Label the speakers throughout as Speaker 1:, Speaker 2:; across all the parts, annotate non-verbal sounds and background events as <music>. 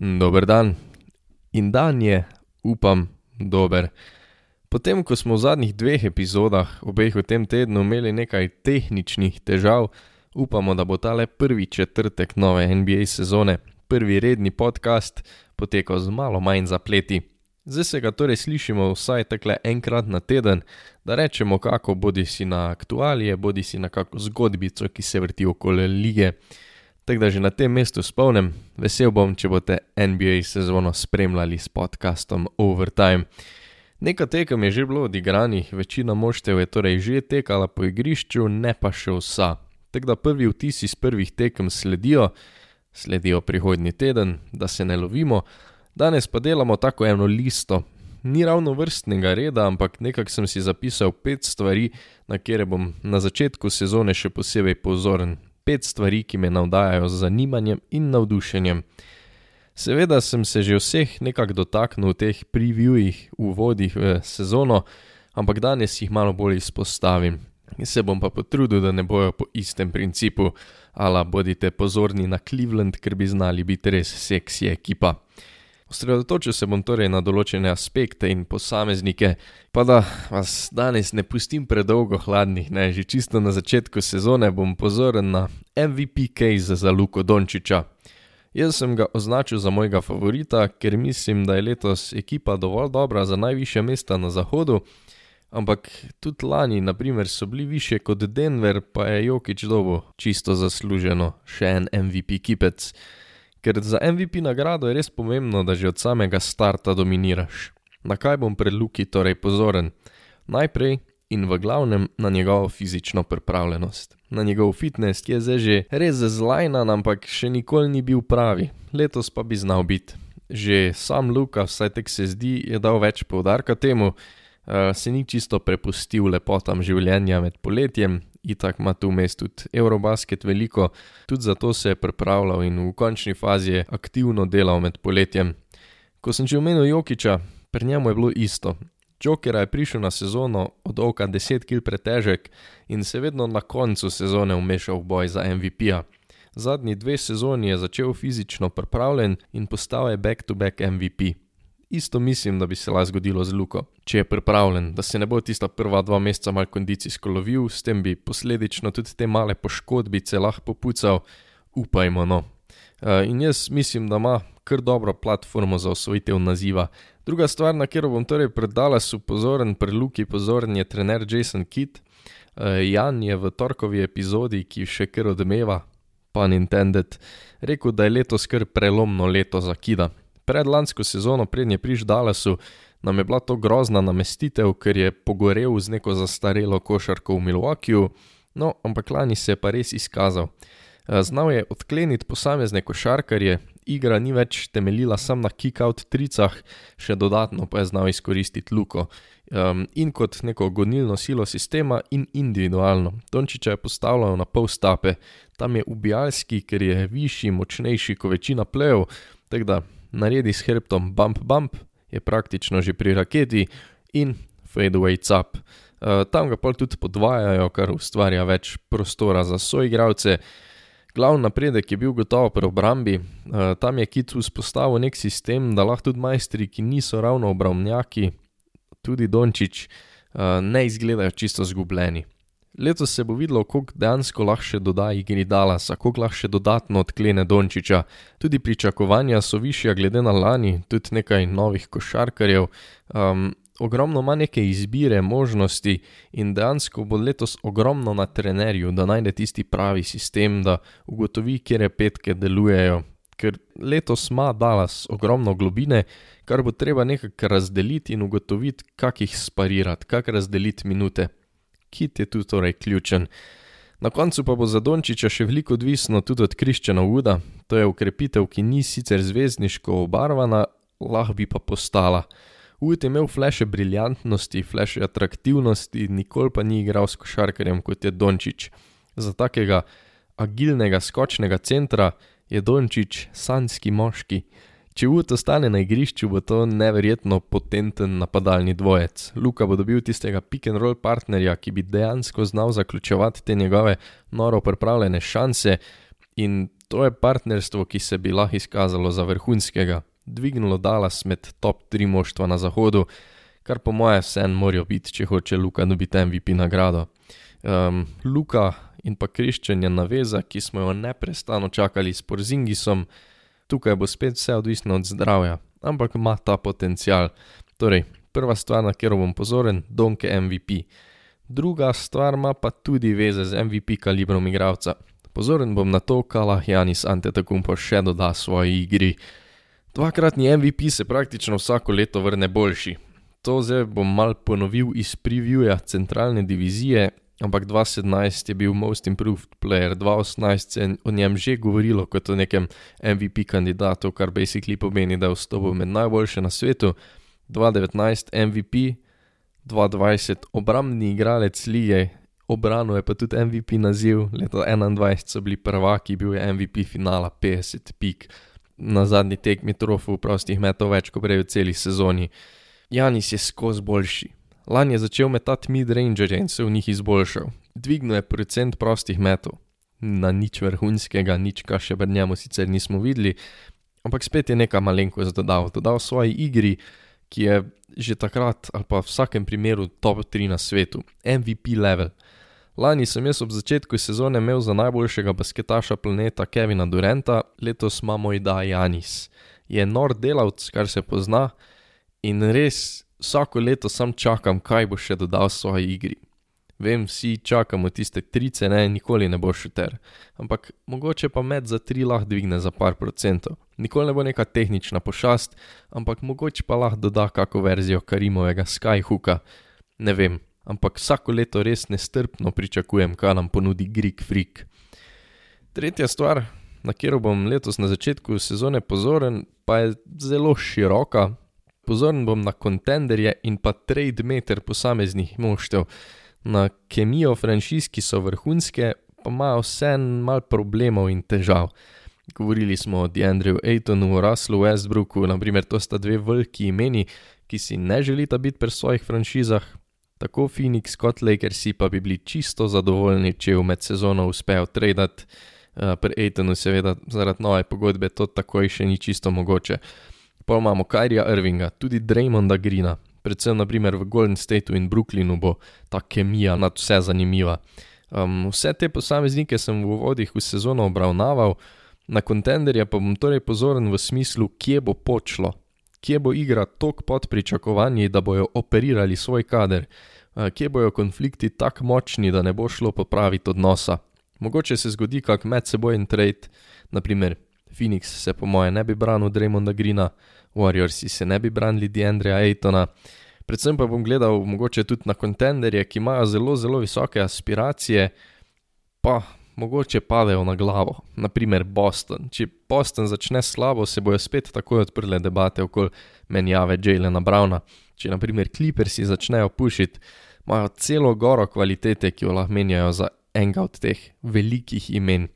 Speaker 1: Dober dan. In dan je, upam, dober. Potem, ko smo v zadnjih dveh epizodah, obeh v tem tednu, imeli nekaj tehničnih težav, upamo, da bo ta le prvi četrtek nove NBA sezone, prvi redni podcast, potekal z malo manj zapleti. Zdaj se ga torej slišimo vsaj takle enkrat na teden, da rečemo, kako bodi si na aktualije, bodi si na kakšno zgodbico, ki se vrti okoli lige. Tako da že na tem mestu spomnim, vesel bom, če boste NBA sezono spremljali s podcastom Overtime. Nekaj tekem je že bilo odigranih, večina moštev je torej že tekala po igrišču, ne pa še vsa. Tako da prvi vtisi z prvih tekem sledijo, sledijo prihodnji teden, da se ne lovimo, danes pa delamo tako eno listo. Ni ravno vrstnega reda, ampak nekako sem si zapisal pet stvari, na kere bom na začetku sezone še posebej pozoren. Pet stvari, ki me navdajajo z zanimanjem in navdušenjem. Seveda sem se že vseh nekako dotaknil v teh previewih, uvodih v sezono, ampak danes jih malo bolj izpostavim. Se bom pa potrudil, da ne bojo po istem principu, ala bodite pozorni na Cleveland, ker bi znali biti res seksi ekipa. Osredotočil se bom torej na določene aspekte in posameznike, pa da vas danes ne pustim predolgo hladnih, ne že čisto na začetku sezone bom pozoren na MVP case za Luko Dončiča. Jaz sem ga označil za mojega favorita, ker mislim, da je letos ekipa dovolj dobra za najviše mesta na zahodu, ampak tudi lani, naprimer, so bili više kot Denver, pa je Jokič dobo čisto zasluženo, še en MVP kipec. Ker za MVP nagrado je res pomembno, da že od samega starta dominiraš. Na kaj bom pred Luki torej pozoren? Najprej in v glavnem na njegovo fizično pripravljenost. Na njegov fitness, ki je zdaj že res zlajnan, ampak še nikoli ni bil pravi, letos pa bi znal biti. Že sam Luka, vsaj tek se zdi, je dal več poudarka temu, se ni čisto prepustil lepotam življenja med poletjem, itak ima tu vmes tudi Eurobasket veliko, tudi zato se je pripravljal in v končni fazi je aktivno delal med poletjem. Ko sem že omenil Jokiča, pri njemu je bilo isto. Jokera je prišel na sezono od oka 10 kg pretežek in se vedno na koncu sezone umešal v boj za MVP-ja. Zadnji dve sezoni je začel fizično pripravljen in postal je back-to-back MVP. Isto mislim, da bi se lahko zgodilo z Luko, če je pripravljen, da se ne bo tista prva dva meseca mal kondicijsko lovil, s tem bi posledično tudi te male poškodbice lahko popucal, upajmo no. In jaz mislim, da ima kar dobro platformo za osvojitev naziva. Druga stvar, na katero bom torej pred Dallasu pozoren, pri Luki pozoren, je trener Jason Kidd. Jan je v torkovi epizodi, ki še kar odmeva, pun intended, rekel, da je letos kar prelomno leto za Kidda. Pred lansko sezono, preden je prišel Dallasu, nam je bila to grozna namestitev, ker je pogorel z neko zastarelo košarko v Milwaukeeju, no, ampak lani se je pa res izkazal. Znal je odkleniti posamezne košarkarje, igra ni več temeljila samo na kick-out tricah, še dodatno pa je znal izkoristiti Luko. In kot neko gonilno silo sistema in individualno. Dončiča je postavljal na pol stape, tam je ubijalski, ker je višji, močnejši kot večina plejev, tako da naredi s hrbtom bump bump, je praktično že pri raketi in fade away cap. Tam ga pol tudi podvajajo, kar ustvarja več prostora za soigralce. Glavni napredek je bil gotovo pri obrambi, tam je Kidd vzpostavil neki sistem, da lahko tudi mojstri, ki niso ravno obrambnjaki, tudi Dončić, ne izgledajo čisto izgubljeni. Letos se bo videlo, koliko dejansko lahko še doda igri Dallasa, koliko lahko še dodatno odklene Dončića, tudi pričakovanja so višja glede na lani, tudi nekaj novih košarkarjev, ogromno ima neke izbire, možnosti in dejansko bo letos ogromno na trenerju, da najde tisti pravi sistem, da ugotovi, katere petke delujejo. Ker letos ima Dallas ogromno globine, kar bo treba nekako razdeliti in ugotoviti, kako jih sparirati, kako razdeliti minute. Kidd je tu torej ključen. Na koncu pa bo za Dončića še veliko odvisno tudi od Christiana Wooda, to je okrepitev, ki ni sicer zvezdniško obarvana, lahko bi pa postala. Wood je imel flashe briljantnosti, flashe atraktivnosti, nikoli pa ni igral s košarkarjem, kot je Dončić. Za takega agilnega skočnega centra je Dončić sanjski moški. Če Wood ostane na igrišču, bo to neverjetno potenten napadalni dvojec. Luka bo dobil tistega pick and roll partnerja, ki bi dejansko znal zaključevati te njegove noro pripravljene šanse in To je partnerstvo, ki se bi lahko izkazalo za vrhunskega, dvignilo Dallas med top 3 moštva na zahodu, kar po mojem vsem morajo biti, če hoče Luka dobiti MVP nagrado. Um, Luka in pa Kriščen je naveza, ki smo jo neprestano čakali s Porzingisom, tukaj bo spet vse odvisno od zdravja, ampak ima ta potencial. Torej, prva stvar, na katero bom pozoren, Donke MVP. Druga stvar ima pa tudi veze z MVP kalibrom igralca. Pozoren bom na to, kaj lahko Janis Antetokounmpo še doda svoji igri. Dvakratni MVP se praktično vsako leto vrne boljši. To zdaj bom mal ponovil iz previewja centralne divizije, ampak 2017 je bil Most Improved Player, 2018 se je o njem že govorilo kot o nekem MVP kandidatu, kar basically pomeni, da je vstopil med najboljše na svetu. 2019 MVP, 2020 obrambni igralec lige, obrano je pa tudi MVP naziv, leto 2021 so bili prvaki, bil je MVP finala 50 pik, na zadnji tekmi trofu prostih metov več kot prej v celi sezoni. Janis je skozi boljši. Lani je začel metati mid-rangerje in se v njih izboljšal. Dvignil je procent prostih metov. Na nič vrhunskega, nič, kar še pred njemu sicer nismo videli, ampak spet je nekaj malenkost dodal, dodal svoji igri, ki je že takrat ali pa v vsakem primeru top 3 na svetu, MVP level. Lani sem jaz ob začetku sezone imel za najboljšega basketaša planeta Kevina Durenta, letos imamo Ida Janis. Je nor delavc, kar se pozna, in res vsako leto sam čakam, kaj bo še dodal svoji igri. Vem, vsi čakamo tiste trice, ne, nikoli ne bo šuter, ampak mogoče pa med za tri lahko dvigne za par procentov. Nikoli ne bo neka tehnična pošast, ampak mogoče pa lahko doda kako verzijo Karimovega Skyhooka. Ne vem, ampak vsako leto res nestrpno pričakujem, kaj nam ponudi Greek Freak. Tretja stvar, na katero bom letos na začetku sezone pozoren, pa je zelo široka, Pozoren bom na kontenderje in pa trade meter posameznih moštev. Na kemijo franšiz, ki so vrhunske, pa imajo vse malo problemov in težav. Govorili smo o Deandrew Aitonu, Russellu Westbrooku, naprimer, to sta dve veliki imeni, ki si ne želita biti pri svojih franšizah. Tako Phoenix kot Lakersi pa bi bili čisto zadovoljni, če v med sezono uspejo tradati. Uh, pri Aitonu, seveda, zaradi nove pogodbe to takoj še ni čisto mogoče. Pa imamo Kajrija Irvinga, tudi Draymonda Greena, predvsem naprimer v Golden Stateu in Brooklynu bo ta kemija nad vse zanimiva. Um, vse te posameznike sem v uvodih v sezono obravnaval, na kontenderje pa bom torej pozoren v smislu, kje bo počlo, kje bo igra tok pod pričakovanji, da bojo operirali svoj kader, uh, kje bojo konflikti tako močni, da ne bo šlo popraviti odnosa. Mogoče se zgodi kak medsebojen trade, naprimer Phoenix se po moje ne bi branil Draymonda Greena, Warriorsi se ne bi branili Deandreja Aitona. Predvsem pa bom gledal mogoče tudi na kontenderje, ki imajo zelo, zelo visoke aspiracije, pa mogoče padejo na glavo. Naprimer Boston. Če Boston začne slabo, se bojo spet takoj odprle debate okoli menjave Jalena Browna. Če naprimer Clippersi začnejo pušiti, imajo celo goro kvalitete, ki jo lahko menjajo za enega od teh velikih imen.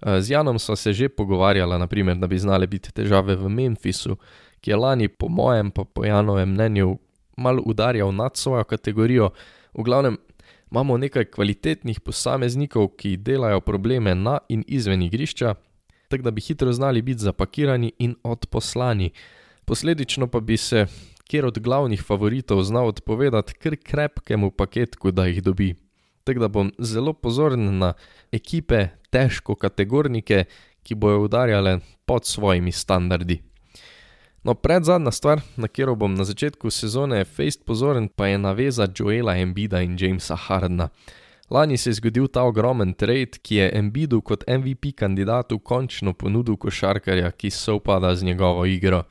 Speaker 1: Z Janom sva se že pogovarjala, naprimer, da bi znale biti težave v Memphisu, ki je lani, po mojem, pa po Janovem mnenju, malo udarjal nad svojo kategorijo. V glavnem, imamo nekaj kvalitetnih posameznikov, ki delajo probleme na in izven igrišča, tako da bi hitro znali biti zapakirani in odposlani. Posledično pa bi se, kjer od glavnih favoritov znal odpovedati kar krepkemu paketku, da jih dobi. Tako da bom zelo pozoren na ekipe, težko kategornike, ki bojo udarjale pod svojimi standardi. No, pred zadnja stvar, na katero bom na začetku sezone fejst pozoren, pa je naveza Joela Embida in Jamesa Hardna. Lani se je zgodil ta ogromen trade, ki je Embidu kot MVP kandidatu končno ponudil košarkarja, ki se upada z njegovo igro.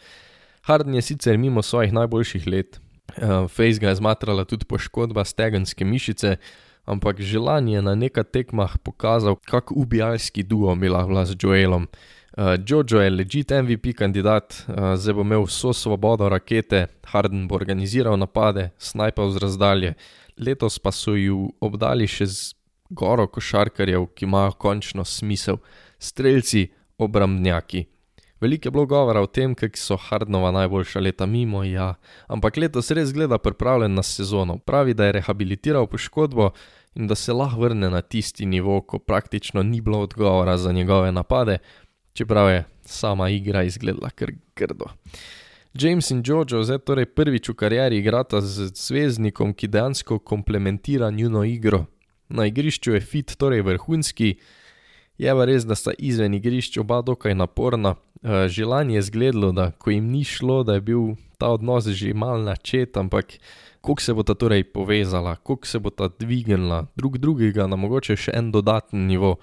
Speaker 1: Harden je sicer mimo svojih najboljših let, uh, Face ga je zmatrala tudi poškodba stegenske mišice, ampak že lani je na nekaj tekmah pokazal, kako ubijalski duo bi lahko z Joelom. Uh, Jojo je legit MVP kandidat, uh, zdaj bo imel vso svobodo rakete, Harden bo organiziral napade, snajpal z razdalje. Letos pa so ju obdali še z goro košarkarjev, ki imajo končno smisel, streljci, obrambnjaki. Veliko je bilo govora o tem, kako so Hardnova najboljša leta mimo, ja, ampak letos res gleda pripravljen na sezono. Pravi, da je rehabilitiral poškodbo in da se lahko vrne na tisti nivo, ko praktično ni bilo odgovora za njegove napade čeprav je sama igra izgledala kar grdo. James in Jojo zdaj torej prvič v karieri igrata z zvezdnikom, ki dejansko komplementira njuno igro. Na igrišču je fit torej vrhunski, je pa res, da sta izven igrišča oba dokaj naporna. Eh, že lani je zgledalo, da ko jim ni šlo, da je bil ta odnos že mal načet, ampak kako se bo ta torej povezala, kako se bo ta dvignila, drug drugega na mogoče še en dodaten nivo.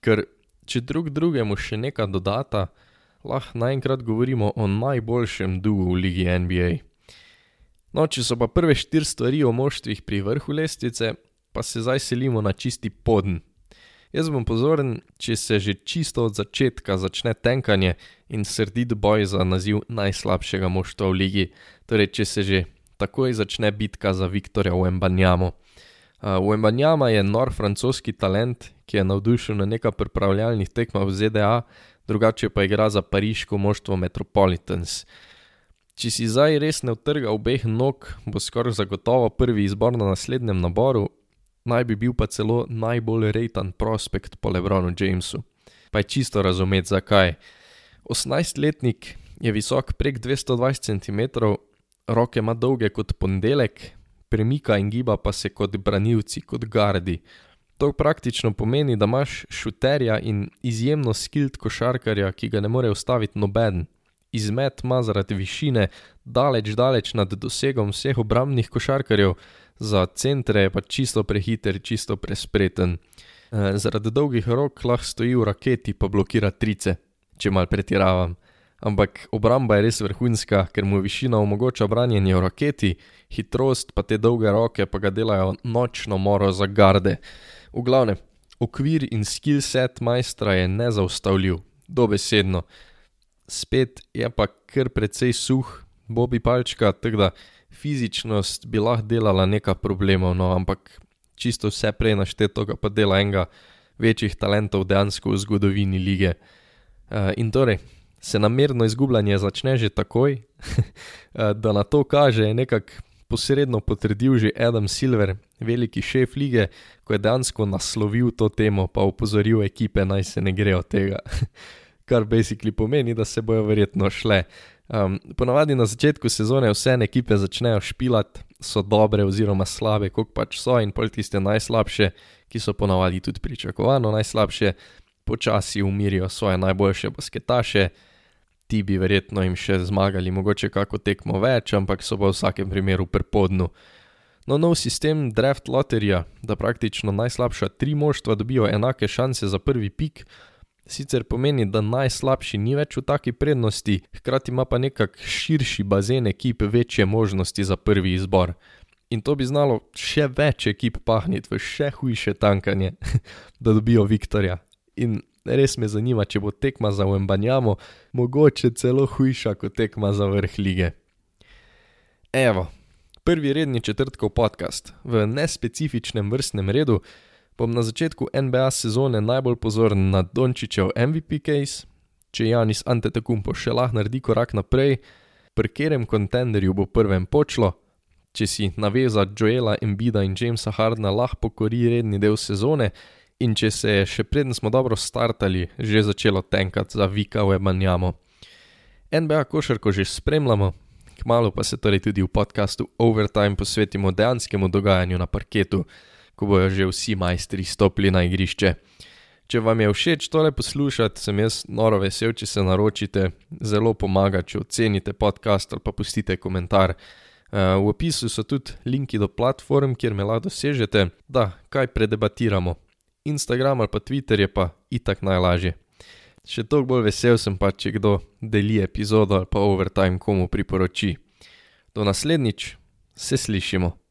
Speaker 1: Ker če drug drugemu še nekaj dodata, lahko naenkrat govorimo o najboljšem duhu v ligi NBA. No, če so pa prve štiri stvari o moštvih pri vrhu lestvice, pa se zdaj selimo na čisti podn. Jaz bom pozoren, če se že čisto od začetka začne tenkanje in srdit boj za naziv najslabšega moštva v ligi, torej če se že takoj začne bitka za Viktorja v Embanjamu. V Embanjama je nor francoski talent, ki je navdušen na nekaj pripravljalnih tekmah v ZDA, drugače pa igra za pariško moštvo Metropolitans. Če si zdaj res ne utrga obeh nog, bo skoraj zagotovo prvi izbor na naslednjem naboru, naj bi bil pa celo najbolj rejtan prospekt po Lebronu Jamesu. Pa je čisto razumeti zakaj. 18-letnik je visok prek 220 cm, roke ima dolge kot ponedeljek, premika in giba pa se kot branilci, kot gardi. To praktično pomeni, da imaš šuterja in izjemno skilt košarkarja, ki ga ne more ustaviti noben. Izmet ima zaradi višine daleč, daleč nad dosegom vseh obrambnih košarkarjev, za centre je pa čisto prehiter, čisto prespreten. E, zaradi dolgih rok lahko stoji v raketi pa blokira trice, če mal pretiravam. Ampak obramba je res vrhunska, ker mu višina omogoča branjenje v raketi, hitrost pa te dolge roke pa ga delajo nočno moro za garde. V glavnem, okvir in skill set majstra je nezaustavljiv, dobesedno. Spet je pa kar precej suh, Bobby palčka, tako da fizičnost bi lahko delala nekaj problemov, no ampak čisto vse prej našteto pa dela enega večjih talentov dejansko v zgodovini lige. Uh, in torej, se namerno izgubljanje začne že takoj, <laughs> da na to kaže nekako posredno potrdil že Adam Silver, veliki šef lige, ko je dejansko naslovil to temo, pa opozoril ekipe, naj se ne grejo tega. <laughs> Kar basically pomeni, da se bojo verjetno šle. Um, ponavadi na začetku sezone vse ekipe začnejo špilati, so dobre oziroma slabe, kot pač so, in pol tiste najslabše, ki so ponavadi tudi pričakovano najslabše, počasi umirijo svoje najboljše basketaše ti bi verjetno jim še zmagali, mogoče kako tekmo več, ampak so pa v vsakem primeru prepodnu. No, nov sistem draft loterija, da praktično najslabša tri moštva dobijo enake šanse za prvi pik, sicer pomeni, da najslabši ni več v taki prednosti, hkrati ima pa nekak širši bazen ekip večje možnosti za prvi izbor. In to bi znalo še več ekip pahniti v še hujše tankanje, <laughs> da dobijo Viktorja. In res me zanima, če bo tekma za Wembanjamo mogoče celo hujša kot tekma za vrh lige. Evo, prvi redni četrtkov podcast v nespecifičnem vrstnem redu bom na začetku NBA sezone najbolj pozoren na Dončičev MVP case, če Janis Antetokumpo še lahko naredi korak naprej, pri katerem kontenderju bo prvem počlo. Če si naveza Joela Embida in Jamesa Hardna lahko pokori redni del sezone, in če se je še preden smo dobro startali, že začelo tenkati za Vika v Ebanjamo. NBA košarko že spremljamo, kmalo pa se torej tudi v podkastu Overtime posvetimo dejanskemu dogajanju na parketu, ko bojo že vsi majstri stopili na igrišče. Če vam je všeč tole poslušati, sem jaz noro vesel, če se naročite, zelo pomaga, če ocenite podcast ali pa pustite komentar. Uh, v opisu so tudi linki do platform, kjer me lahko dosežete, da kaj predebatiramo. Instagram ali pa Twitter je pa itak najlažje. Še toliko bolj vesel sem pa, če kdo deli epizodo ali pa overtime komu priporoči. Do naslednjič, se slišimo.